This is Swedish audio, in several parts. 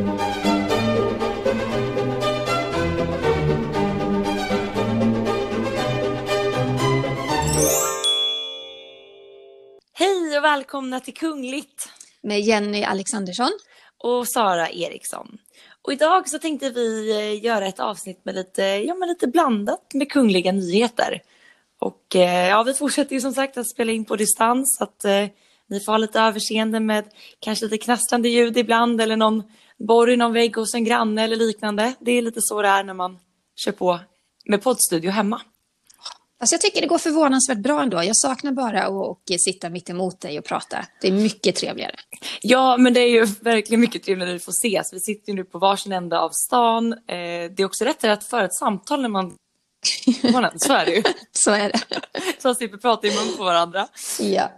Hej och välkomna till Kungligt Med Jenny Alexandersson. och Sara Eriksson. Och idag så tänkte vi eh, göra ett avsnitt med lite, ja, men lite blandat med kungliga nyheter. Och eh, ja, vi fortsätter ju som sagt att spela in på distans så att eh, ni får ha lite överseende med kanske lite knastrande ljud ibland eller någon borr i någon vägg hos en granne eller liknande. Det är lite så det är när man kör på med poddstudio hemma. Alltså jag tycker det går förvånansvärt bra ändå. Jag saknar bara att och sitta mitt emot dig och prata. Det är mycket trevligare. Ja, men det är ju verkligen mycket trevligt när vi får ses. Vi sitter ju nu på varsin ända av stan. Eh, det är också lättare att föra ett samtal när man... Så är det ju. Så är det. Så man slipper prata i mun på varandra. Ja.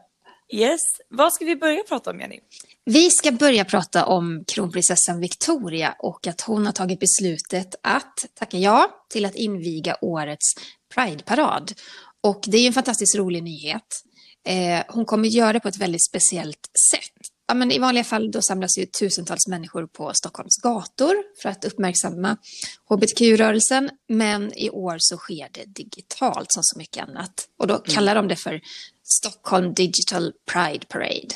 Yes. Vad ska vi börja prata om, Jenny? Vi ska börja prata om kronprinsessan Victoria och att hon har tagit beslutet att tacka ja till att inviga årets Pride-parad. Och det är en fantastiskt rolig nyhet. Eh, hon kommer göra det på ett väldigt speciellt sätt. Ja, men I vanliga fall då samlas ju tusentals människor på Stockholms gator för att uppmärksamma hbtq-rörelsen. Men i år så sker det digitalt som så mycket annat. Och då kallar de det för Stockholm Digital Pride Parade.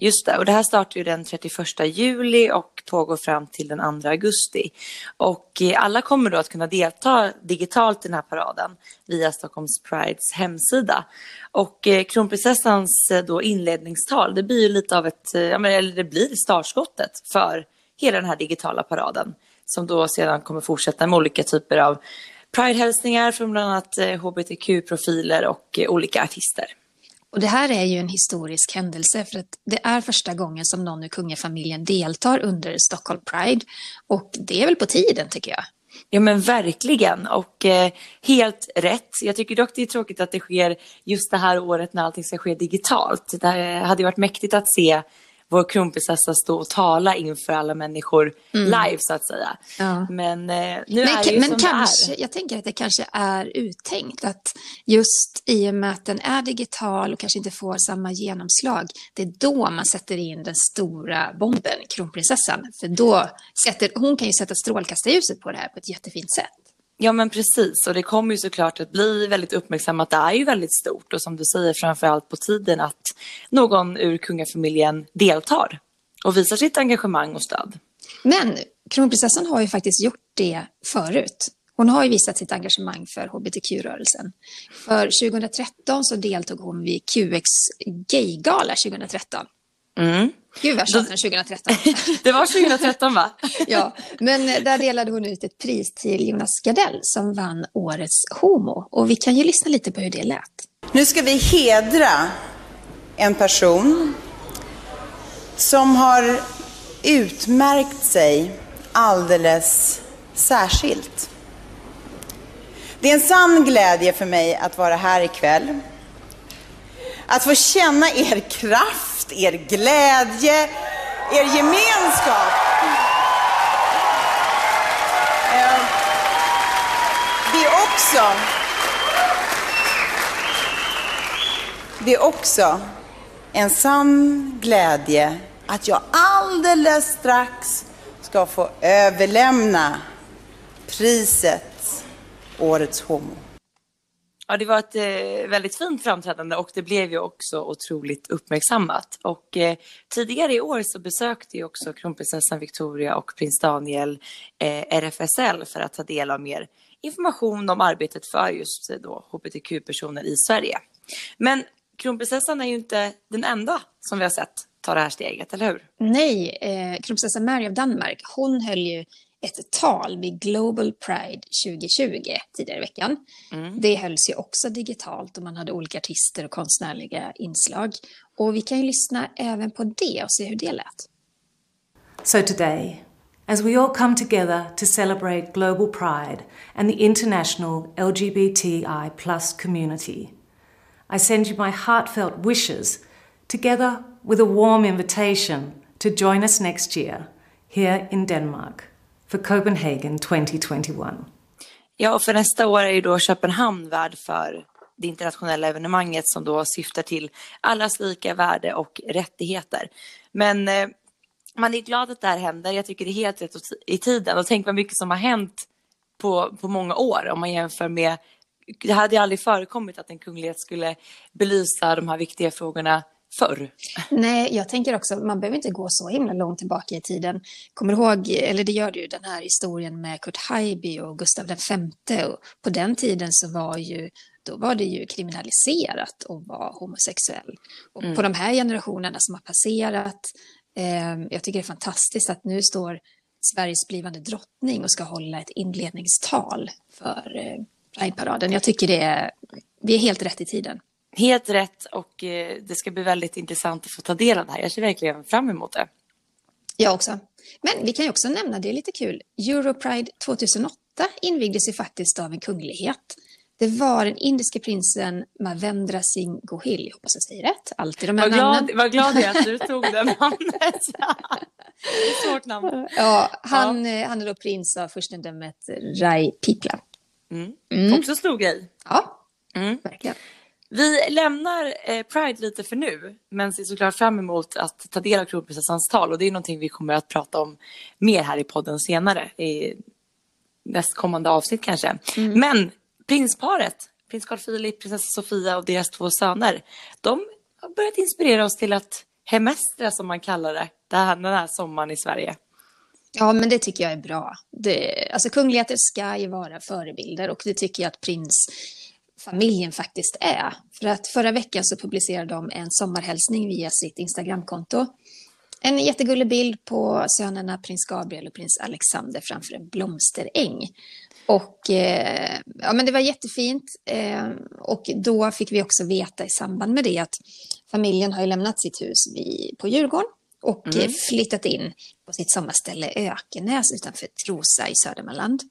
Just det, och det här startar ju den 31 juli och pågår fram till den 2 augusti. Och eh, alla kommer då att kunna delta digitalt i den här paraden via Stockholms Prides hemsida. Och eh, kronprinsessans eh, då inledningstal, det blir ju lite av ett, eller det blir startskottet för hela den här digitala paraden som då sedan kommer fortsätta med olika typer av Pride-hälsningar från bland annat hbtq-profiler och olika artister. Och det här är ju en historisk händelse för att det är första gången som någon ur kungafamiljen deltar under Stockholm Pride. Och det är väl på tiden tycker jag. Ja men verkligen och eh, helt rätt. Jag tycker dock det är tråkigt att det sker just det här året när allting ska ske digitalt. Det eh, hade ju varit mäktigt att se vår kronprinsessa stå och tala inför alla människor live så att säga. Ja. Men eh, nu Men, är det ju men som kanske, det är. jag tänker att det kanske är uttänkt att just i och med att den är digital och kanske inte får samma genomslag, det är då man sätter in den stora bomben, kronprinsessan. För då sätter, hon kan ju sätta strålkastarljuset på det här på ett jättefint sätt. Ja men precis och det kommer ju såklart att bli väldigt uppmärksammat. Det är ju väldigt stort och som du säger framförallt på tiden att någon ur kungafamiljen deltar och visar sitt engagemang och stöd. Men kronprinsessan har ju faktiskt gjort det förut. Hon har ju visat sitt engagemang för hbtq-rörelsen. För 2013 så deltog hon vid QX Gaygala 2013. Mm. Gud vad tjatar 2013. Det var 2013 va? ja, men där delade hon ut ett pris till Jonas Gardell som vann årets Homo. Och vi kan ju lyssna lite på hur det lät. Nu ska vi hedra en person som har utmärkt sig alldeles särskilt. Det är en sann glädje för mig att vara här ikväll. Att få känna er kraft, er glädje, er gemenskap. Eh, det är också Det är också en sann glädje att jag alldeles strax ska få överlämna priset Årets Homo. Ja, det var ett eh, väldigt fint framträdande och det blev ju också otroligt uppmärksammat. Och eh, tidigare i år så besökte ju också kronprinsessan Victoria och prins Daniel eh, RFSL för att ta del av mer information om arbetet för just eh, då hbtq-personer i Sverige. Men kronprinsessan är ju inte den enda som vi har sett ta det här steget, eller hur? Nej, eh, kronprinsessan Mary av Danmark, hon höll ju ett tal vid Global Pride 2020 tidigare i veckan. Det hölls ju också digitalt och man hade olika artister och konstnärliga inslag. Och vi kan ju lyssna även på det och se hur det lät. So today, as we all come together to celebrate Global Pride and the international LGBTI plus community, I send you my heartfelt wishes, together with a warm invitation to join us next year here in Denmark för Copenhagen 2021. Ja, och för nästa år är ju då Köpenhamn värd för det internationella evenemanget som då syftar till allas lika värde och rättigheter. Men eh, man är glad att det här händer. Jag tycker det är helt rätt i tiden. Och tänk vad mycket som har hänt på, på många år om man jämför med det hade aldrig förekommit att en kunglighet skulle belysa de här viktiga frågorna förr. Nej, jag tänker också, man behöver inte gå så himla långt tillbaka i tiden. Kommer du ihåg, eller det gör du ju, den här historien med Kurt Haijby och Gustav V. Och på den tiden så var ju, då var det ju kriminaliserat att vara homosexuell. Och mm. på de här generationerna som har passerat, eh, jag tycker det är fantastiskt att nu står Sveriges blivande drottning och ska hålla ett inledningstal för eh, Prideparaden. Jag tycker det är, vi är helt rätt i tiden. Helt rätt och eh, det ska bli väldigt intressant att få ta del av det här. Jag ser verkligen fram emot det. Jag också. Men vi kan ju också nämna, det är lite kul, Europride 2008 invigdes ju faktiskt av en kunglighet. Det var den indiske prinsen Mavendra Singh Gohil, jag hoppas jag säger rätt, alltid de här vad namnen. Glad, vad glad jag är att du tog det namnet. Svårt namn. Ja, han, ja. han är då prins av furstendömet Rai Pipla. Mm. Mm. Också stor grej. Ja, mm. verkligen. Vi lämnar eh, Pride lite för nu, men ser såklart fram emot att ta del av kronprinsessans tal och det är någonting vi kommer att prata om mer här i podden senare, i nästkommande avsnitt kanske. Mm. Men prinsparet, prins Carl Philip, prinsessa Sofia och deras två söner, de har börjat inspirera oss till att hemestra som man kallar det, den här sommaren i Sverige. Ja, men det tycker jag är bra. Det, alltså kungligheter ska ju vara förebilder och det tycker jag att prinsfamiljen faktiskt är. För att förra veckan så publicerade de en sommarhälsning via sitt Instagramkonto. En jättegullig bild på sönerna prins Gabriel och prins Alexander framför en blomsteräng. Och eh, ja, men det var jättefint. Eh, och då fick vi också veta i samband med det att familjen har lämnat sitt hus vid, på Djurgården och mm. flyttat in på sitt sommarställe Ökenäs utanför Trosa i Södermanland.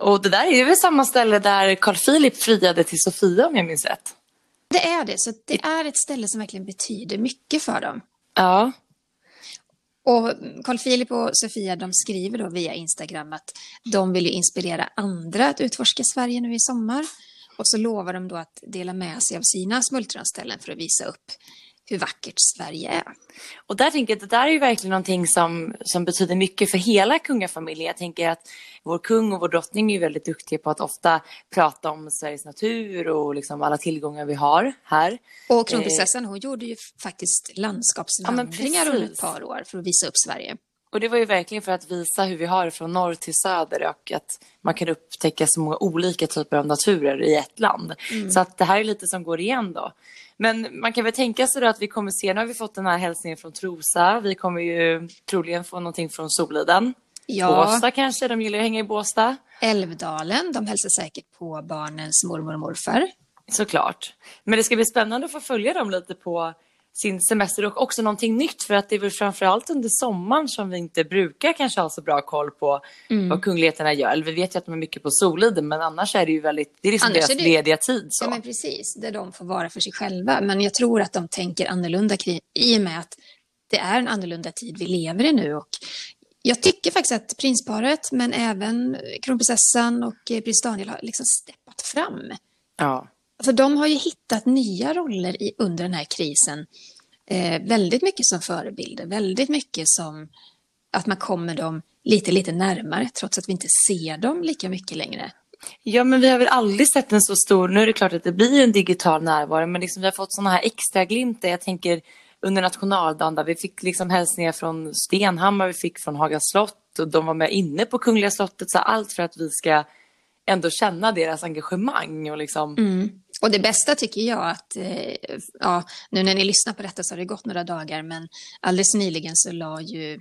Och det där är väl samma ställe där Carl Philip friade till Sofia om jag minns rätt? Det är det, så det är ett ställe som verkligen betyder mycket för dem. Ja. Och Carl Philip och Sofia de skriver då via Instagram att de vill ju inspirera andra att utforska Sverige nu i sommar. Och så lovar de då att dela med sig av sina smultronställen för att visa upp hur vackert Sverige är. Och där tänker jag att det där är ju verkligen någonting som, som betyder mycket för hela kungafamiljen. Jag tänker att vår kung och vår drottning är väldigt duktiga på att ofta prata om Sveriges natur och liksom alla tillgångar vi har här. Och kronprinsessan hon gjorde ju faktiskt landskapsvandringar ja, under ett par år för att visa upp Sverige. Och det var ju verkligen för att visa hur vi har det från norr till söder och att man kan upptäcka så många olika typer av naturer i ett land. Mm. Så att det här är lite som går igen då. Men man kan väl tänka sig att vi kommer se, nu har vi fått den här hälsningen från Trosa, vi kommer ju troligen få någonting från Soliden. Ja. Båstad kanske, de gillar att hänga i Båstad. Älvdalen, de hälsar säkert på barnens mormor och morfar. Såklart. Men det ska bli spännande att få följa dem lite på sin semester och också någonting nytt för att det är väl framförallt under sommaren som vi inte brukar kanske ha så bra koll på mm. vad kungligheterna gör. Vi vet ju att de är mycket på Soliden men annars är det ju väldigt, det är liksom annars deras är det, lediga tid. Så. Ja men precis, där de får vara för sig själva. Men jag tror att de tänker annorlunda i och med att det är en annorlunda tid vi lever i nu och jag tycker faktiskt att prinsparet men även kronprinsessan och prins Daniel har liksom steppat fram. Ja. För de har ju hittat nya roller i, under den här krisen. Eh, väldigt mycket som förebilder, väldigt mycket som att man kommer dem lite, lite närmare trots att vi inte ser dem lika mycket längre. Ja, men vi har väl aldrig sett en så stor, nu är det klart att det blir en digital närvaro, men liksom vi har fått sådana här extra glimtar. Jag tänker under nationaldagen där vi fick liksom hälsningar från Stenhammar, vi fick från Haga slott och de var med inne på Kungliga slottet, så allt för att vi ska ändå känna deras engagemang och liksom mm. Och det bästa tycker jag att, eh, ja, nu när ni lyssnar på detta så har det gått några dagar, men alldeles nyligen så la ju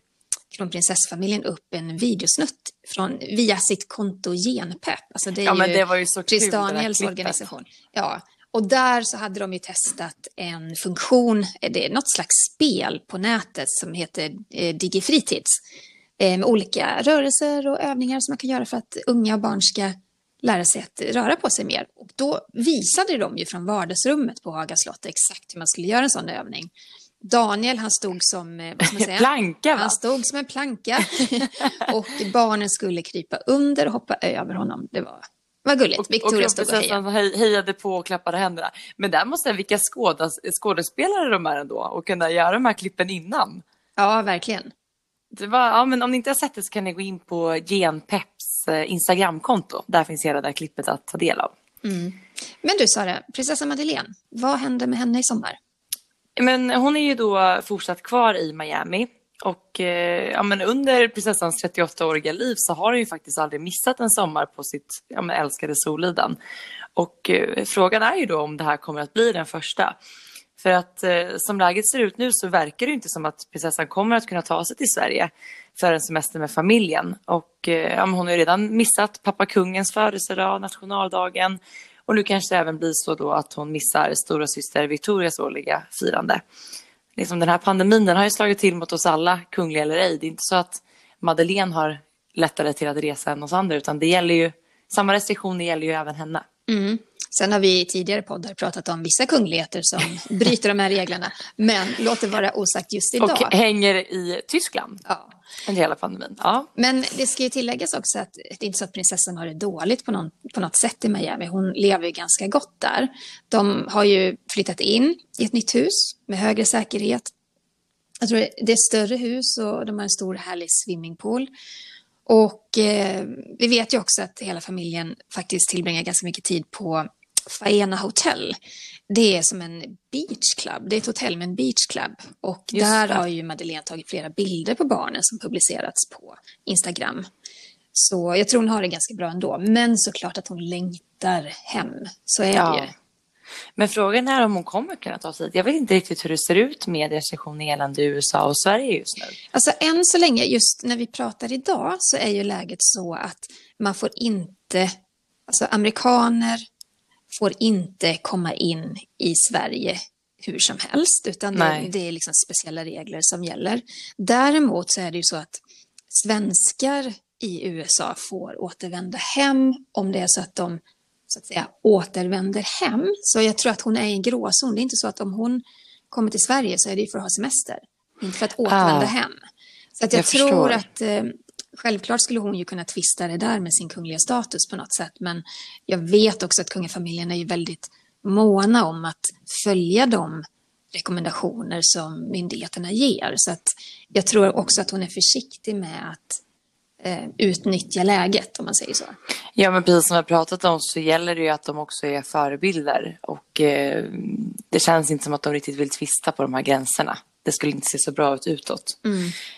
kronprinsessfamiljen upp en videosnutt från, via sitt konto Genpepp. Alltså det är ja, men det var ju så Prins Daniels organisation. Ja, och där så hade de ju testat en funktion, det är något slags spel på nätet som heter eh, Digifritids. Eh, med olika rörelser och övningar som man kan göra för att unga och barn ska lära sig att röra på sig mer. Och då visade de ju från vardagsrummet på Haga slott exakt hur man skulle göra en sån övning. Daniel han stod som eh, vad man säga? planka. Va? Han stod som en planka och barnen skulle krypa under och hoppa över honom. Det var, var gulligt. Och, Victoria och stod och hejade. hejade på och klappade händerna. Men där måste jag vilka skådas, skådespelare de är ändå och kunna göra de här klippen innan. Ja, verkligen. Det var, ja, men om ni inte har sett det så kan ni gå in på Genpeps eh, Instagramkonto. Där finns hela det här klippet att ta del av. Men du Sara, prinsessa Madeleine, vad händer med henne i sommar? Men hon är ju då fortsatt kvar i Miami. Och eh, ja, men under prinsessans 38-åriga liv så har hon ju faktiskt aldrig missat en sommar på sitt ja, men älskade Soliden. Och eh, frågan är ju då om det här kommer att bli den första. För att eh, som läget ser ut nu så verkar det inte som att prinsessan kommer att kunna ta sig till Sverige för en semester med familjen. Och eh, ja, men hon har ju redan missat pappa kungens födelsedag, nationaldagen. Och nu kanske det även blir så då att hon missar stora syster Victorias årliga firande. Liksom den här pandemin den har ju slagit till mot oss alla, kungliga eller ej. Det är inte så att Madeleine har lättare till att resa än oss andra utan det gäller ju, samma restriktioner gäller ju även henne. Mm. Sen har vi i tidigare poddar pratat om vissa kungligheter som bryter de här reglerna. Men låt det vara osagt just idag. Och hänger i Tyskland Ja. under hela pandemin. Ja. Men det ska ju tilläggas också att det är inte så att prinsessan har det dåligt på, någon, på något sätt i Miami. Hon lever ju ganska gott där. De har ju flyttat in i ett nytt hus med högre säkerhet. Jag tror det är större hus och de har en stor härlig swimmingpool. Och eh, vi vet ju också att hela familjen faktiskt tillbringar ganska mycket tid på Faena Hotel. Det är som en beachclub. Det är ett hotell med en beachclub. Och Just där det. har ju Madeleine tagit flera bilder på barnen som publicerats på Instagram. Så jag tror hon har det ganska bra ändå. Men såklart att hon längtar hem. Så är Ja. det ju. Men frågan är om hon kommer kunna ta sig hit. Jag vet inte riktigt hur det ser ut med restriktioner gällande USA och Sverige just nu. Alltså än så länge, just när vi pratar idag, så är ju läget så att man får inte, alltså amerikaner får inte komma in i Sverige hur som helst, utan det, det är liksom speciella regler som gäller. Däremot så är det ju så att svenskar i USA får återvända hem om det är så att de så att säga återvänder hem. Så jag tror att hon är i en gråzon. Det är inte så att om hon kommer till Sverige så är det för att ha semester, inte för att återvända Ah. hem. Så att jag, Jag tror förstår. att eh, självklart skulle hon ju kunna tvista det där med sin kungliga status på något sätt. Men jag vet också att kungafamiljen är ju väldigt måna om att följa de rekommendationer som myndigheterna ger. Så att jag tror också att hon är försiktig med att eh, utnyttja läget, om man säger så. Ja, men precis som vi har pratat om så gäller det ju att de också är förebilder. Och eh, det känns inte som att de riktigt vill tvista på de här gränserna. Det skulle inte se så bra ut utåt.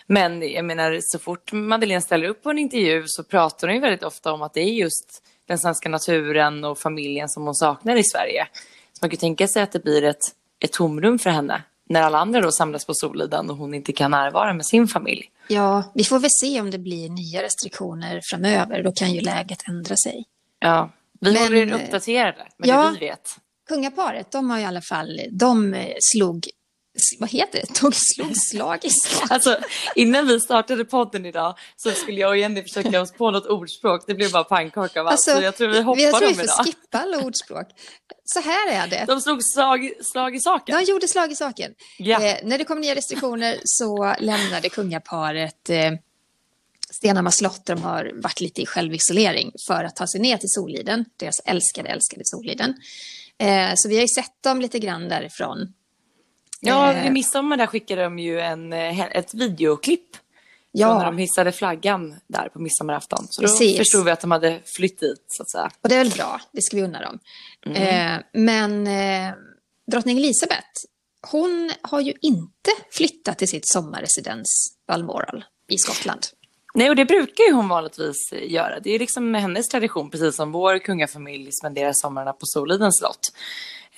Men jag menar, så fort Madeleine ställer upp på en intervju så pratar hon ju väldigt ofta om att det är just den svenska naturen och familjen som hon saknar i Sverige. Så man kan tänka sig att det blir ett, ett tomrum för henne när alla andra då samlas på Soliden och hon inte kan närvara med sin familj. Ja, vi får väl se om det blir nya restriktioner framöver. Då kan ju läget ändra sig. Ja, vi Men, håller er eh, uppdaterade med ja. det vi vet. Kungaparet, de har i alla fall, de eh, slog, vad heter det, tog slog slag i sak. Alltså, innan vi startade podden idag så skulle jag och Jenny försöka oss på något ordspråk. Det blev bara pannkaka av allt. Alltså, så jag tror vi hoppar jag tror vi får idag. skippa alla ordspråk. Så här är det. De slog slag, slag i saken. De gjorde slag i saken. Ja. Eh, när det kom nya restriktioner så lämnade kungaparet eh, Stenhammar slott där de har varit lite i självisolering för att ta sig ner till Soliden, deras älskade, älskade Soliden. Eh, så vi har ju sett dem lite grann därifrån. Ja, Eh, vid midsommar där skickade de ju en, eh, ett videoklipp. Ja. Från när de hissade flaggan där på midsommarafton. Så då Precis. förstod vi att de hade flytt dit så att säga. Och det är väl bra, det ska vi unna dem. Eh, men eh, drottning Elizabeth, hon har ju inte flyttat till sitt sommarresidens Balmoral i Skottland. Nej, och det brukar ju hon vanligtvis göra. Det är liksom hennes tradition, precis som vår kungafamilj spenderar sommarna på Solidens slott.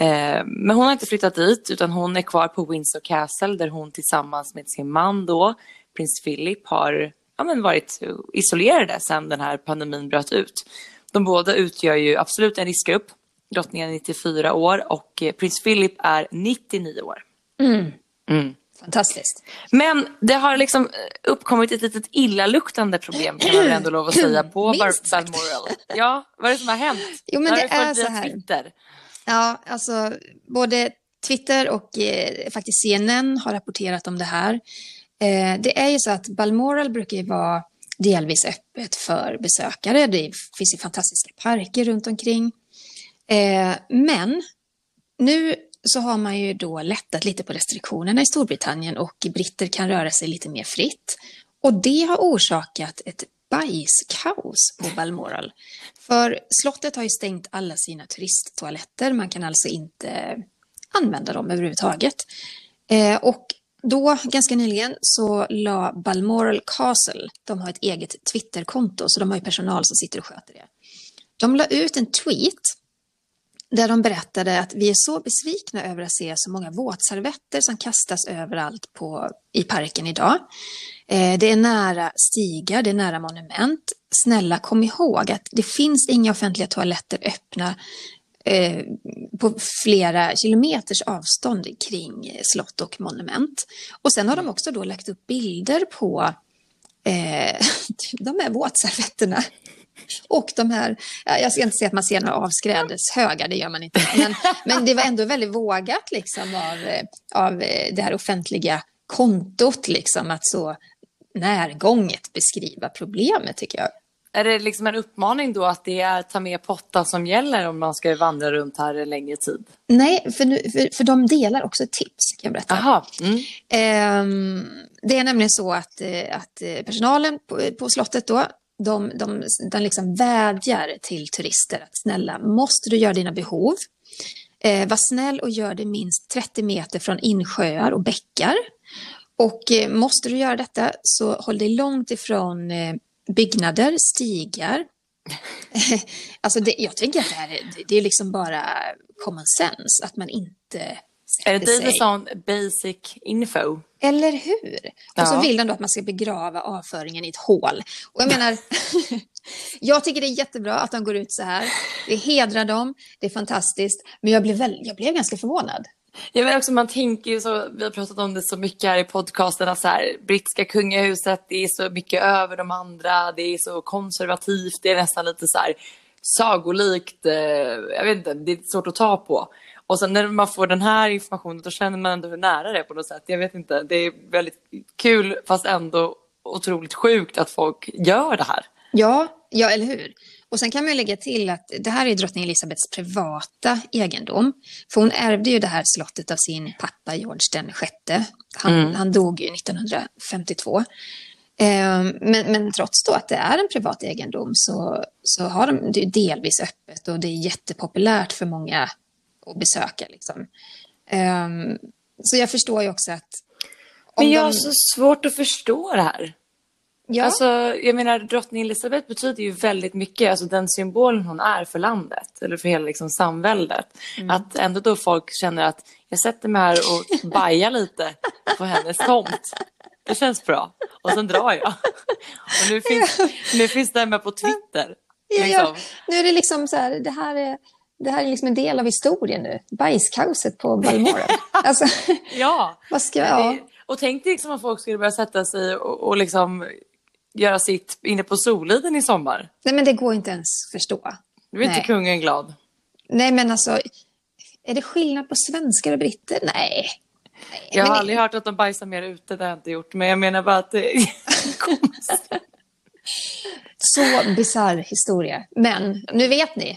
Eh, men hon har inte flyttat dit, utan hon är kvar på Windsor Castle där hon tillsammans med sin man då, prins Philip, har ja, men varit isolerade sedan den här pandemin bröt ut. De båda utgör ju absolut en riskgrupp. Drottningen är 94 år och eh, prins Philip är 99 år. Fantastiskt. Men det har liksom eh, uppkommit ett litet illaluktande problem kan man ändå lov att säga på. Balmoral. Ja, vad är det som har hänt? Jo, men Har det följt är så här. Twitter? Ja, alltså både Twitter och eh, faktiskt CNN har rapporterat om det här. Eh, det är ju så att Balmoral brukar ju vara delvis öppet för besökare. Det finns ju fantastiska parker runt omkring. Eh, men nu så har man ju då lättat lite på restriktionerna i Storbritannien och britter kan röra sig lite mer fritt. Och det har orsakat ett bajskaos på Balmoral. För slottet har ju stängt alla sina turisttoaletter. Man kan alltså inte använda dem överhuvudtaget. Eh, och då, ganska nyligen, så la Balmoral Castle, de har ett eget Twitterkonto, så de har ju personal som sitter och sköter det. De la ut en tweet där de berättade att vi är så besvikna över att se så många våtservetter som kastas överallt på, i parken idag. Eh, det är nära stigar, det är nära monument. Snälla kom ihåg att det finns inga offentliga toaletter öppna eh, på flera kilometers avstånd kring slott och monument. Och sen har de också då lagt upp bilder på eh, de här våtservetterna och de här, jag ska inte säga att man ser några avskrädeshögar, det gör man inte. Men, men det var ändå väldigt vågat liksom av, av det här offentliga kontot, liksom, att så närgånget beskriva problemet tycker jag. Är det liksom en uppmaning då att det är ta med potta som gäller om man ska vandra runt här en längre tid? Nej, för, nu, för, för de delar också tips kan jag berätta. Aha. Mm. Eh, det är nämligen så att, eh, att personalen på, på slottet då, de, de, de liksom vädjar till turister att snälla, måste du göra dina behov? Eh, var snäll och gör det minst 30 meter från insjöar och bäckar. Och eh, måste du göra detta så håll dig långt ifrån eh, byggnader, stigar. alltså det, jag tänker att det här är, det är liksom bara common sense, att man inte är det lite sån basic info? Eller hur? Ja. Och så vill de då att man ska begrava avföringen i ett hål. Och jag menar, jag tycker det är jättebra att de går ut så här. Det hedrar dem, det är fantastiskt. Men jag blev, väl, jag blev ganska förvånad. Ja, men också man tänker ju så, vi har pratat om det så mycket här i podcasten, att så här, brittiska kungahuset, det är så mycket över de andra, det är så konservativt, det är nästan lite så här sagolikt, eh, jag vet inte, det är svårt att ta på. Och sen när man får den här informationen då känner man ändå hur nära det är på något sätt. Jag vet inte, det är väldigt kul fast ändå otroligt sjukt att folk gör det här. Ja, ja eller hur. Och sen kan man lägga till att det här är drottning Elizabeths privata egendom. För hon ärvde ju det här slottet av sin pappa George den sjätte. Han, mm. han dog ju 1952. Eh, men, men, trots då att det är en privat egendom så, så har de det delvis öppet och det är jättepopulärt för många att besöka. Liksom. Um, så jag förstår ju också att... Men jag de... har så svårt att förstå det här. Ja. Alltså, jag menar, drottning Elizabeth betyder ju väldigt mycket, alltså den symbolen hon är för landet, eller för hela liksom, samväldet. Mm. Att ändå då folk känner att jag sätter mig här och bajar lite på hennes tomt. Det känns bra. Och sen drar jag. Och nu finns, nu finns det med på Twitter. Liksom. Ja, ja. Nu är det liksom så här, det här är det här är liksom en del av historien nu. Bajskaoset på Balmoral. alltså, ja. vad ska jag... Och tänk dig liksom att folk skulle börja sätta sig och, och liksom göra sitt inne på Soliden i sommar. Nej, men det går inte ens förstå. Nu är inte kungen glad. Nej, men alltså, är det skillnad på svenskar och britter? Nej. Nej jag har men... aldrig hört att de bajsar mer ute, det har jag inte gjort. Men jag menar bara att det är. Så bisarr historia. Men nu vet ni.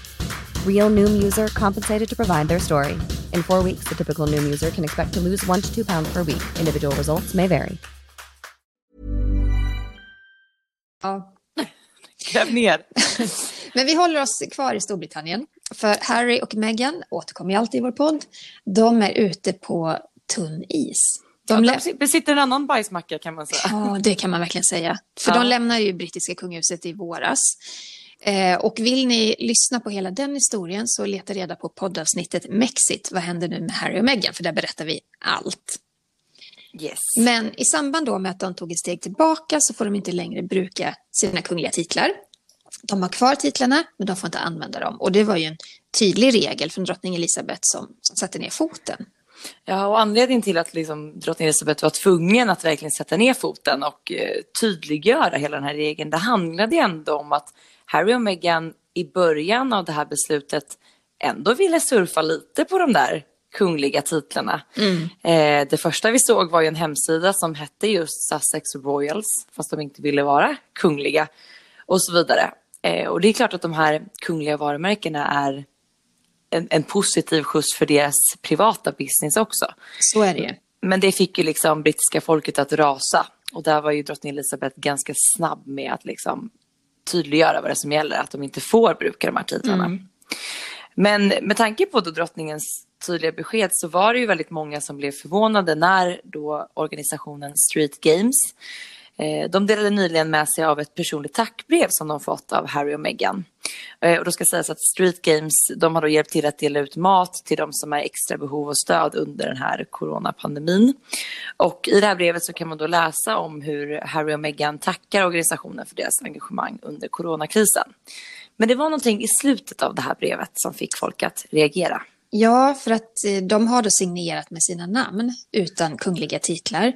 Real Noom user compensated to provide their story. In four weeks, the typical Noom user can expect to lose one to two pounds per week. Individual results may vary. Ja. Gräv ner. Men vi håller oss kvar i Storbritannien. För Harry och Meghan återkommer alltid i vår podd. De är ute på tunn is. De, ja, de besitter en annan bajsmacka kan man säga. Ja, det kan man verkligen säga. För ja. de lämnar ju brittiska kungahuset i våras. Eh, och vill ni lyssna på hela den historien så leta reda på poddavsnittet Mexit. Vad händer nu med Harry och Meghan? För där berättar vi allt. Yes. Men i samband då med att de tog ett steg tillbaka så får de inte längre bruka sina kungliga titlar. De har kvar titlarna, men de får inte använda dem. Och det var ju en tydlig regel från drottning Elizabeth som, som satte ner foten. Ja, och anledningen till att liksom, drottning Elizabeth var tvungen att verkligen sätta ner foten och eh, tydliggöra hela den här regeln, det handlade ändå om att Harry och Meghan i början av det här beslutet ändå ville surfa lite på de där kungliga titlarna. Mm. Eh, det första vi såg var ju en hemsida som hette just Sussex Royals, fast de inte ville vara kungliga och så vidare. Eh, och det är klart att de här kungliga varumärkena är en, en, positiv skjuts för deras privata business också. Så är det. Men det fick ju liksom brittiska folket att rasa. Och där var ju drottning Elizabeth ganska snabb med att liksom tydliggöra vad det är som gäller, att de inte får bruka de här titlarna. Mm. Men med tanke på då drottningens tydliga besked så var det ju väldigt många som blev förvånade när då organisationen Street Games Eh, de delade nyligen med sig av ett personligt tackbrev som de fått av Harry och Meghan. Eh, och då ska sägas att Street Games de har då hjälpt till att dela ut mat till de som har extra behov och stöd under den här coronapandemin. Och i det här brevet så kan man då läsa om hur Harry och Meghan tackar organisationen för deras engagemang under coronakrisen. Men det var någonting i slutet av det här brevet som fick folk att reagera. Ja, för att eh, de har då signerat med sina namn utan kungliga titlar.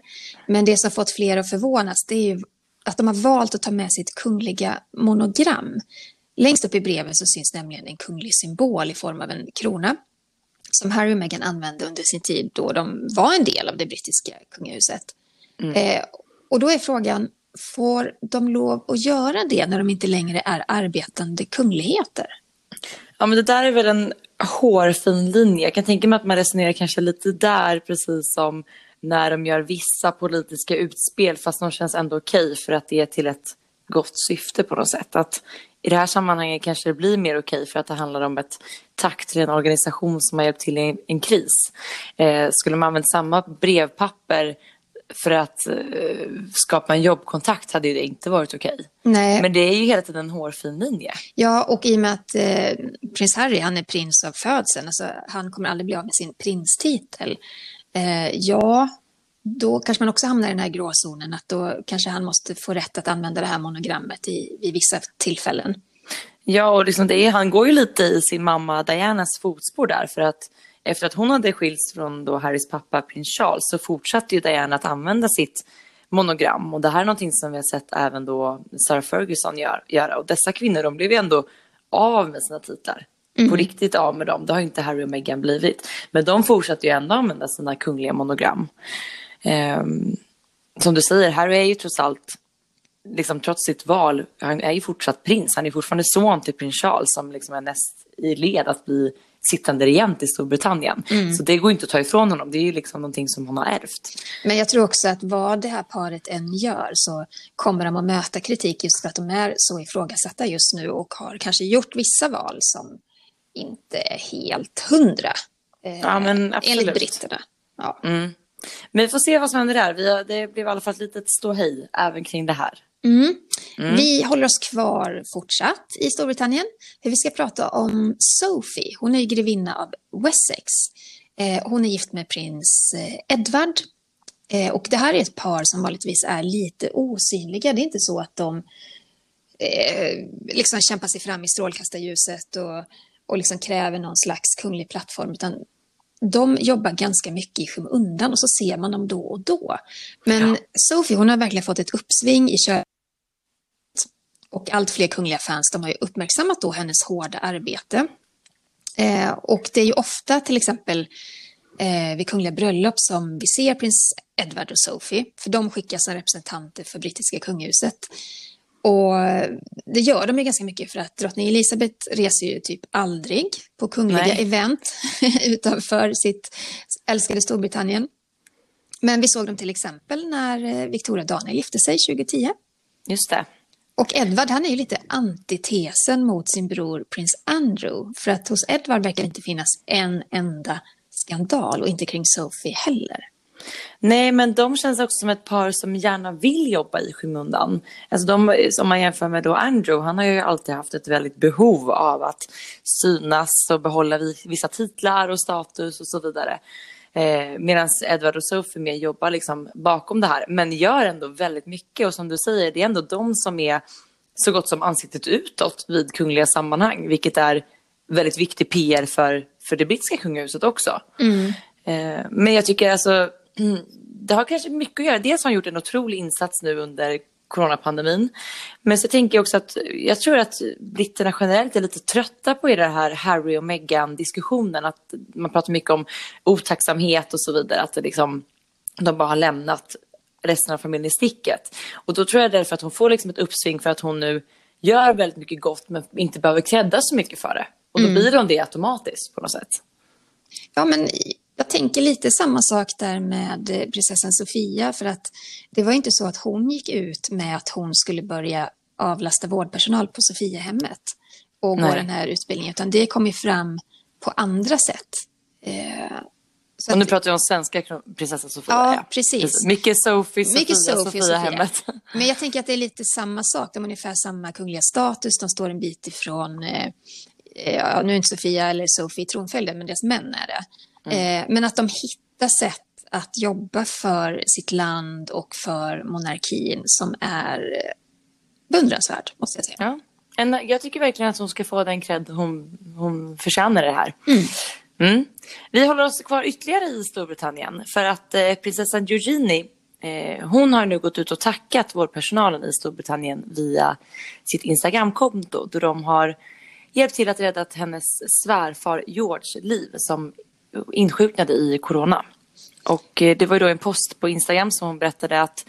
Men det som fått fler att förvånas det är ju att de har valt att ta med sitt kungliga monogram. Längst upp i brevet så syns nämligen en kunglig symbol i form av en krona som Harry och Meghan använde under sin tid då de var en del av det brittiska kungahuset. Mm. Eh, och då är frågan, får de lov att göra det när de inte längre är arbetande kungligheter? Ja, men det där är väl en hårfin linje. Jag kan tänka mig att man resonerar kanske lite där, precis som när de gör vissa politiska utspel, fast de känns ändå okej för att det är till ett gott syfte på något sätt. Att I det här sammanhanget kanske det blir mer okej för att det handlar om ett tack till en organisation som har hjälpt till i en, kris. Eh, skulle man använt samma brevpapper för att uh, skapa en jobbkontakt hade det inte varit okej. Nej. Men det är ju hela tiden en hårfin linje. Ja, och i och med att eh, prins Harry, han är prins av födseln, alltså han kommer aldrig bli av med sin prinstitel. Eh, ja, då kanske man också hamnar i den här gråzonen, att då kanske han måste få rätt att använda det här monogrammet i, vid vissa tillfällen. Ja, och liksom det är, han går ju lite i sin mamma Dianas fotspår där, för att efter att hon hade skilts från då Harrys pappa prins Charles så fortsatte ju Diana att använda sitt monogram och det här är någonting som vi har sett även då Sarah Ferguson gör, göra och dessa kvinnor de blev ju ändå av med sina titlar. Mm. På riktigt av med dem. Det har inte Harry och Meghan blivit. Men de fortsatte ju ändå använda sina kungliga monogram. Um, som du säger, Harry är ju trots allt, liksom trots sitt val, han är ju fortsatt prins. Han är fortfarande son till prins Charles som liksom är näst i led att bli sittande regent i Storbritannien. Mm. Så det går inte att ta ifrån honom. Det är ju liksom någonting som hon har ärvt. Men jag tror också att vad det här paret än gör så kommer de att möta kritik just för att de är så ifrågasatta just nu och har kanske gjort vissa val som inte är helt hundra. Eh, ja, men absolut. Enligt britterna. Ja. Mm. Men vi får se vad som händer där. Vi har, det blev i alla fall ett litet ståhej även kring det här. Mm. Mm. Vi håller oss kvar fortsatt i Storbritannien. vi ska prata om Sophie. Hon är grevinna av Wessex. Eh, hon är gift med prins eh, Edward. Eh, och det här är ett par som vanligtvis är lite osynliga. Det är inte så att de liksom kämpar sig fram i strålkastarljuset och, och liksom kräver någon slags kunglig plattform. Utan de jobbar ganska mycket i skymundan och så ser man dem då och då. Men ja. Sophie hon har verkligen fått ett uppsving i kör och allt fler kungliga fans de har ju uppmärksammat då hennes hårda arbete. Eh, och det är ju ofta till exempel eh, vid kungliga bröllop som vi ser prins Edward och Sophie. För de skickas som representanter för brittiska kungahuset. Och det gör de ju ganska mycket för att drottning Elizabeth reser ju typ aldrig på kungliga Nej. event utanför sitt älskade Storbritannien. Men vi såg dem till exempel när eh, Victoria och Daniel gifte sig 2010. Just det. Och Edward han är ju lite antitesen mot sin bror prins Andrew. För att hos Edward verkar det inte finnas en enda skandal och inte kring Sophie heller. Nej, men de känns också som ett par som gärna vill jobba i skymundan. Alltså de, om man jämför med då Andrew, han har ju alltid haft ett väldigt behov av att synas och behålla vissa titlar och status och så vidare. Eh, Medan Edward och Sophie mer jobbar liksom bakom det här, men gör ändå väldigt mycket. Och som du säger, det är ändå de som är så gott som ansiktet utåt vid kungliga sammanhang, vilket är väldigt viktig PR för, för det brittiska kungahuset också. Mm. Eh, men jag tycker alltså, det har kanske mycket att göra. Dels har han gjort en otrolig insats nu under coronapandemin. Men så tänker jag också att jag tror att britterna generellt är lite trötta på det här Harry och Meghan diskussionen. Att man pratar mycket om otacksamhet och så vidare. Att det liksom, de bara har lämnat resten av familjen i sticket. Och då tror jag därför att hon får liksom ett uppsving för att hon nu gör väldigt mycket gott men inte behöver krädda så mycket för det. Och då mm. blir hon det automatiskt på något sätt. Ja, men jag tänker lite samma sak där med prinsessan Sofia för att det var inte så att hon gick ut med att hon skulle börja avlasta vårdpersonal på Sofiahemmet och gå den här utbildningen utan det kom ju fram på andra sätt. Eh, så och nu pratar vi om svenska prinsessan Sofia. Ja, ja. Precis. precis. Mycket Sofie, Sofia, Mycket Sophie, Sofia, hemmet. Men jag tänker att det är lite samma sak. De har ungefär samma kungliga status. De står en bit ifrån, eh, ja, nu är inte Sofia eller Sofie tronföljden, men deras män är det. Mm. Eh, men att de hittar sätt att jobba för sitt land och för monarkin som är beundransvärd, måste jag säga. Ja. En, jag tycker verkligen att hon ska få den cred hon, hon förtjänar det här. Mm. Mm. Vi håller oss kvar ytterligare i Storbritannien för att eh, prinsessan Eugenie eh, hon har nu gått ut och tackat vårdpersonalen i Storbritannien via sitt Instagramkonto då de har hjälpt till att rädda hennes svärfar George liv som insjuknade i corona. Och eh, det var ju då en post på Instagram som hon berättade att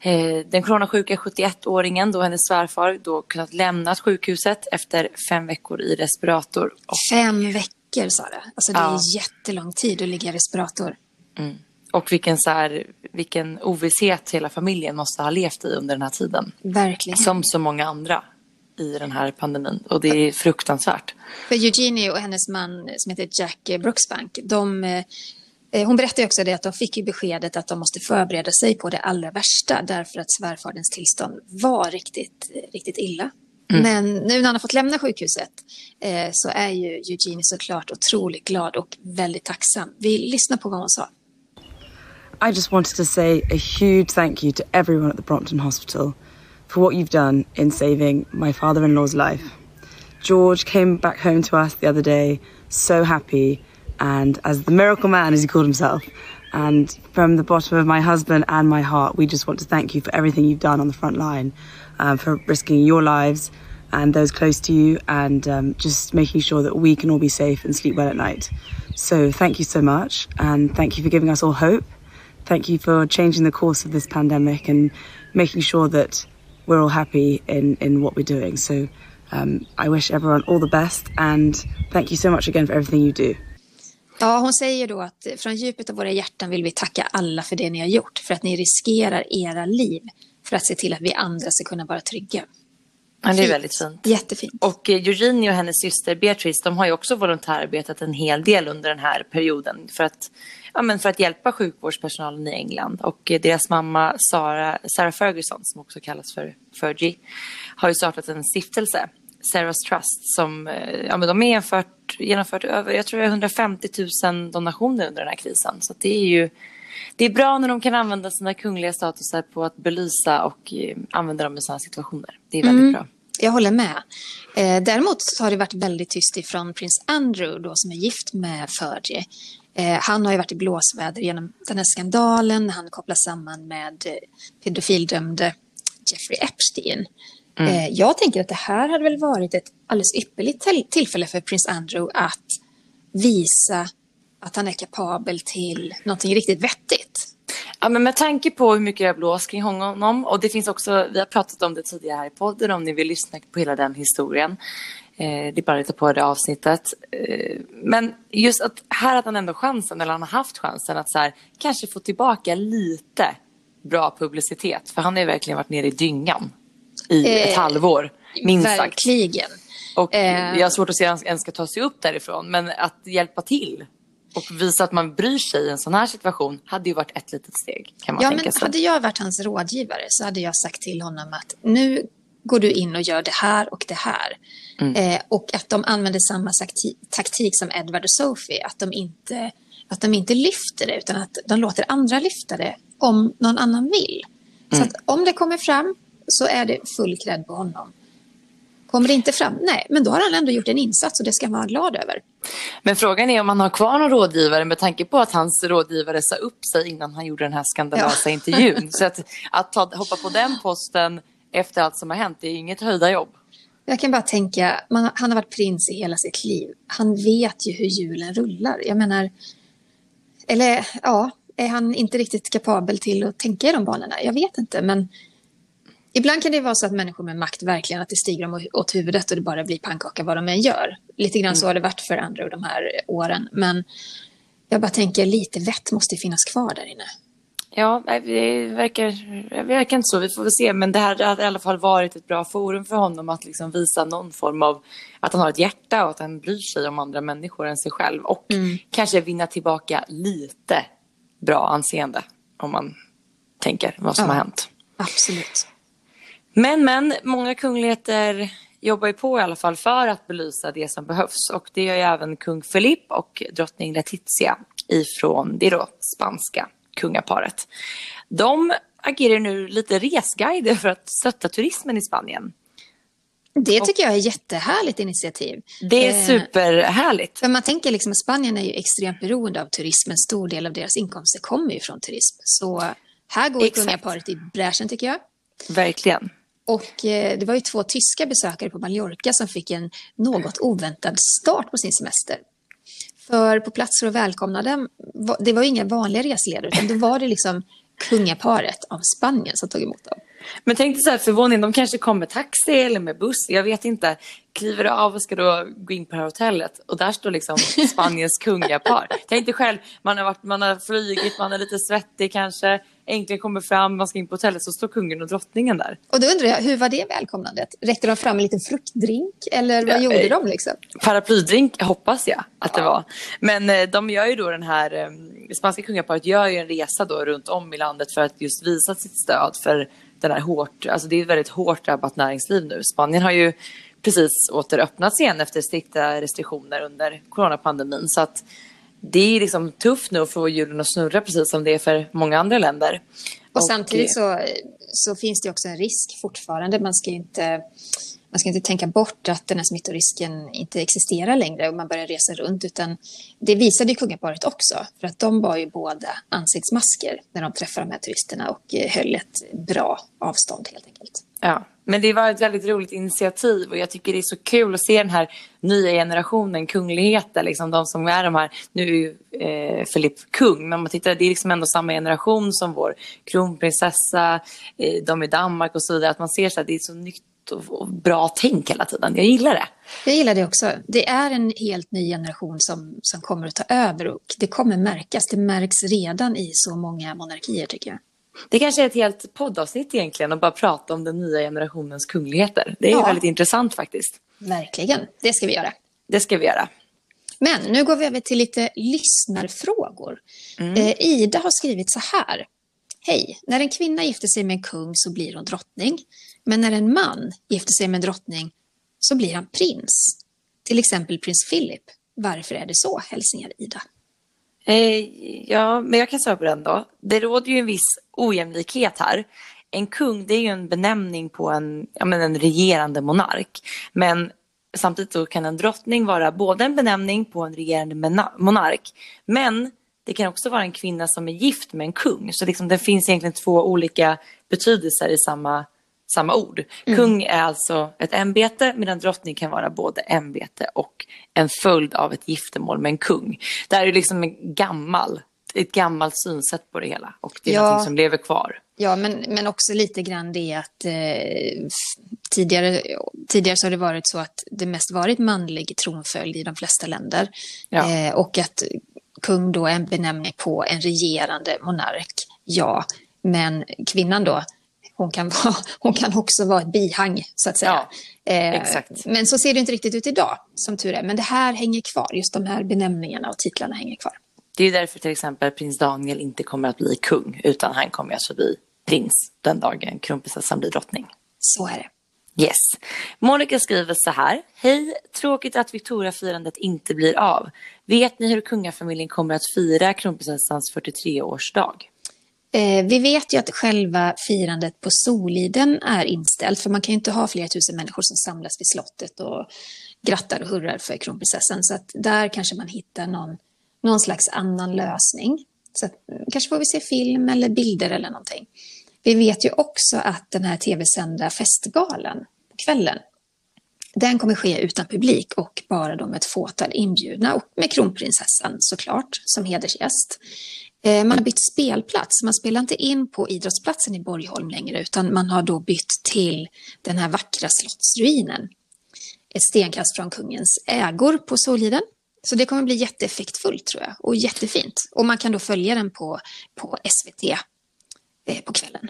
eh, den coronasjuka 71-åringen, då hennes svärfar, då kunnat lämna sjukhuset efter fem veckor i respirator. Och... Fem veckor sa det. Alltså det är ja. jättelång tid att ligga i respirator. Mm. Och vilken, så här, vilken ovisshet hela familjen måste ha levt i under den här tiden. Verkligen. Som så många andra i den här pandemin och det är fruktansvärt. För Eugenie och hennes man som heter Jack Brooksbank, de, eh, hon berättade också det att de fick ju beskedet att de måste förbereda sig på det allra värsta därför att svärfaderns tillstånd var riktigt, riktigt illa. Mm. Men nu när han har fått lämna sjukhuset eh, så är ju Eugenie såklart otroligt glad och väldigt tacksam. Vi lyssnar på vad hon sa. I just wanted to say a huge thank you to everyone at the Brompton Hospital. For what you've done in saving my father in law's life. George came back home to us the other day, so happy, and as the miracle man, as he called himself. And from the bottom of my husband and my heart, we just want to thank you for everything you've done on the front line, um, for risking your lives and those close to you, and um, just making sure that we can all be safe and sleep well at night. So, thank you so much, and thank you for giving us all hope. Thank you for changing the course of this pandemic and making sure that we're all happy in, in what we're doing. So um, I wish everyone all the best and thank you so much again for everything you do. Ja, hon säger då att från djupet av våra hjärtan vill vi tacka alla för det ni har gjort, för att ni riskerar era liv för att se till att vi andra ska kunna vara trygga. Ja, det är väldigt fint. Jättefint. Och eh, Eugenie och hennes syster Beatrice, de har ju också volontärbeitat en hel del under den här perioden för att, ja, men för att hjälpa sjukvårdspersonalen i England. Och eh, deras mamma Sarah, Sarah Ferguson, som också kallas för Fergie, har ju startat en stiftelse, Sarah's Trust, som eh, ja, men de har genomfört, genomfört över, jag tror 150 000 donationer under den här krisen. Så det är ju det är bra när de kan använda sina kungliga statusar på att belysa och eh, använda dem i sådana situationer. Det är väldigt mm. bra. Jag håller med. Eh, däremot har det varit väldigt tyst ifrån prins Andrew då, som är gift med Fergie. Eh, han har ju varit i blåsväder genom den här skandalen när han kopplas samman med eh, pedofildömde Jeffrey Epstein. Mm. Eh, jag tänker att det här hade väl varit ett alldeles ypperligt tillfälle för prins Andrew att visa att han är kapabel till någonting riktigt vettigt. Ja, men med tanke på hur mycket det har blåst kring honom och det finns också, vi har pratat om det tidigare här i podden om ni vill lyssna på hela den historien. Eh, det är bara att leta på det avsnittet. Eh, men just att här hade han ändå chansen, eller han har haft chansen att så här, kanske få tillbaka lite bra publicitet. För han har ju verkligen varit nere i dyngan i eh, ett halvår, minst sagt. Verkligen. Och eh. jag har svårt att se att han ens ska ta sig upp därifrån, men att hjälpa till och visa att man bryr sig i en sån här situation hade ju varit ett litet steg. Kan man ja, tänka men sig. hade jag varit hans rådgivare så hade jag sagt till honom att nu går du in och gör det här och det här. Mm. Eh, och att de använder samma taktik som Edward och Sophie, att de, inte, att de inte lyfter det utan att de låter andra lyfta det om någon annan vill. Mm. Så att om det kommer fram så är det full cred på honom. Kommer det inte fram? Nej, men då har han ändå gjort en insats och det ska man vara glad över. Men frågan är om han har kvar någon rådgivare med tanke på att hans rådgivare sa upp sig innan han gjorde den här skandalösa Ja. intervjun. Så att, att ta, hoppa på den posten efter allt som har hänt, det är inget höjda jobb. Jag kan bara tänka, man, han har varit prins i hela sitt liv. Han vet ju hur julen rullar. Jag menar, eller ja, är han inte riktigt kapabel till att tänka i de banorna? Jag vet inte, men ibland kan det vara så att människor med makt verkligen att det stiger dem åt huvudet och det bara blir pannkaka vad de än gör. Lite grann så har det varit för andra de här åren, men jag bara tänker lite vett måste finnas kvar där inne. Ja, det verkar, det verkar inte så. Vi får väl se. Men det här har i alla fall varit ett bra forum för honom att liksom visa någon form av att han har ett hjärta och att han bryr sig om andra människor än sig själv. Och kanske vinna tillbaka lite bra anseende om man tänker vad som Ja. har hänt. Absolut. Men, men, många kungligheter jobbar ju på i alla fall för att belysa det som behövs. Och det gör ju även kung Philip och drottning Letizia ifrån det då spanska kungaparet. De agerar nu lite resguider för att stötta turismen i Spanien. Det tycker jag är jättehärligt initiativ. Det är Eh, superhärligt. För man tänker liksom att Spanien är ju extremt beroende av turism. En stor del av deras inkomster kommer ju från turism. Så här går Exakt. kungaparet i bräschen tycker jag. Verkligen. Och eh, det var ju två tyska besökare på Mallorca som fick en något oväntad start på sin semester. För på plats för att välkomna dem, det var inga vanliga reseledare utan då var det liksom kungaparet av Spanien som tog emot dem. Men tänk dig så här förvåning, de kanske kommer med taxi eller med buss, jag vet inte. Kliver av och ska då gå in på hotellet och där står liksom Spaniens kungapar. Tänk dig själv, man har, varit, man har flugit, man är lite svettig kanske, äntligen kommer fram, man ska in på hotellet så står kungen och drottningen där. Och då undrar jag, hur var det välkomnandet? Räckte de fram en liten fruktdrink eller vad Ja, gjorde eh, de liksom? Paraplydrink hoppas jag att det var. Men eh, de gör ju då den här, eh, det spanska kungaparet gör ju en resa då runt om i landet för att just visa sitt stöd för den här hårt, alltså det är ett väldigt hårt drabbat näringsliv nu. Spanien har ju precis återöppnats igen efter strikta restriktioner under coronapandemin så att det är liksom tufft nu att få hjulen att snurra precis som det är för många andra länder. Och samtidigt så, så finns det också en risk fortfarande. Man ska inte, man ska inte tänka bort att den här smittorisken inte existerar längre och man börjar resa runt. Utan det visade ju kungaparet också. För att de var ju båda ansiktsmasker när de träffade de här turisterna och eh, höll ett bra avstånd helt enkelt. Ja, men det var ett väldigt roligt initiativ och jag tycker det är så kul att se den här nya generationen kungligheter, liksom de som är de här, nu är ju eh, Filip kung, men man tittar, det är liksom ändå samma generation som vår kronprinsessa, eh, de i Danmark och så vidare, att man ser så att det är så nytt och, och bra tänk hela tiden. Jag gillar det. Jag gillar det också. Det är en helt ny generation som, som kommer att ta över och det kommer märkas. Det märks redan i så många monarkier tycker jag. Det kanske är ett helt poddavsnitt egentligen att bara prata om den nya generationens kungligheter. Det är Ja. väldigt intressant faktiskt. Verkligen, det ska vi göra. Det ska vi göra. Men nu går vi över till lite lyssnarfrågor. Eh, Ida har skrivit så här. Hej, när en kvinna gifter sig med en kung så blir hon drottning. Men när en man gifter sig med en drottning så blir han prins. Till exempel prins Philip. Varför är det så? Hälsningar Ida. Eh, ja, men jag kan svara på den då. Det råder ju en viss ojämlikhet här. En kung, det är ju en benämning på en, ja, men en regerande monark. Men samtidigt så kan en drottning vara både en benämning på en regerande monark, men det kan också vara en kvinna som är gift med en kung. Så liksom, det finns egentligen två olika betydelser i samma, samma ord. Kung är alltså ett ämbete medan drottning kan vara både ämbete och en följd av ett giftermål med en kung. Det här är liksom en gammal, ett gammalt synsätt på det hela och det är Ja. någonting som lever kvar. Ja, men, men också lite grann det att eh, tidigare, tidigare så har det varit så att det mest varit manlig tronföljd i de flesta länder. Ja. Eh, och att kung då är en benämning på en regerande monark, ja. Men kvinnan då, hon kan, vara, hon kan också vara ett bihang, så att säga. Eh, exakt. Men så ser det inte riktigt ut idag, som tur är. Men det här hänger kvar, just de här benämningarna och titlarna hänger kvar. Det är därför till exempel prins Daniel inte kommer att bli kung utan han kommer alltså bli prins den dagen kronprinsessan blir drottning. Så är det. Yes. Monica skriver så här. Hej, tråkigt att Victoria-firandet inte blir av. Vet ni hur kungafamiljen kommer att fira kronprinsessans 43-årsdag? Eh, vi vet ju att själva firandet på Soliden är inställt, för man kan ju inte ha flera tusen människor som samlas vid slottet och grattar och hurrar för kronprinsessan. Så att där kanske man hittar någon, någon slags annan lösning. Så att, mm, kanske får vi se film eller bilder eller någonting. Vi vet ju också att den här tv-sända festgalan på kvällen, den kommer ske utan publik och bara de ett fåtal inbjudna och med kronprinsessan såklart som hedersgäst. Eh, man har bytt spelplats. Man spelar inte in på idrottsplatsen i Borgholm längre utan man har då bytt till den här vackra slottsruinen. Ett stenkast från kungens ägor på Soliden. Så det kommer bli jätteeffektfullt tror jag och jättefint. Och man kan då följa den på, på SVT eh, på kvällen.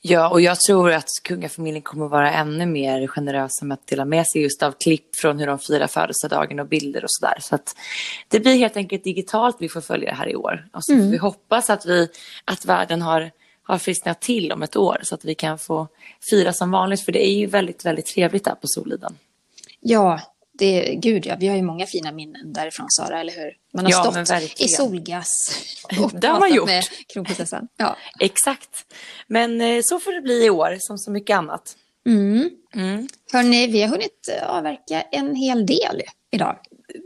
Ja, och jag tror att kungafamiljen kommer vara ännu mer generösa med att dela med sig just av klipp från hur de firar födelsedagen och bilder och sådär. Så att det blir helt enkelt digitalt vi får följa det här i år. Och så får vi hoppas att, vi, att världen har, har frisknat till om ett år så att vi kan få fira som vanligt. För det är ju väldigt, väldigt trevligt där på Soliden. Ja, det, gud ja, vi har ju många fina minnen därifrån Sara, eller hur? Man har Ja, stått i solgas och Det har man gjort. med kronprinsessan. Ja. Exakt. Men eh, så får det bli i år som så mycket annat. Mm. Mm. Hörni, vi har hunnit eh, avverka en hel del idag.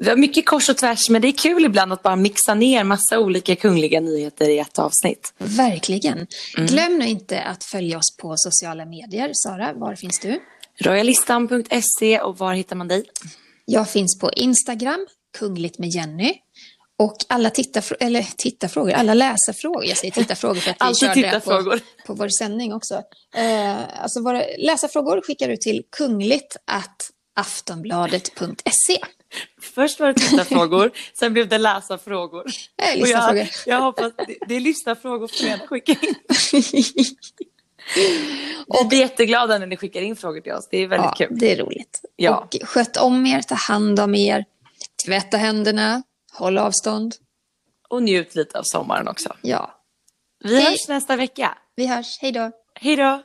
Vi har mycket kors och tvärs men det är kul ibland att bara mixa ner massa olika kungliga nyheter i ett avsnitt. Verkligen. Glöm nu inte att följa oss på sociala medier. Sara, var finns du? Royalistan.se och var hittar man dig? Jag finns på Instagram, kungligt med Jenny. Och alla tittarfrå- eller tittarfrågor, alla läsarfrågor. Jag säger tittarfrågor för att vi Alltid körde det tittarfrågor. på, på vår sändning också. Eh, alltså våra läsarfrågor skickar du till kungligt att aftonbladet.se. Först var det tittarfrågor, sen blev det läsarfrågor. Lyssnarfrågor. jag, jag hoppas, det, det är lyssnarfrågor ni gärna skicka in. Vi blir jätteglada när ni skickar in frågor till oss. Det är väldigt Ja, kul. det är roligt. Ja. Och sköt om er, ta hand om er, tvätta händerna, håll avstånd. Och njut lite av sommaren också. Ja, Vi Hej. hörs nästa vecka. vi hörs. Hej då. Hej då!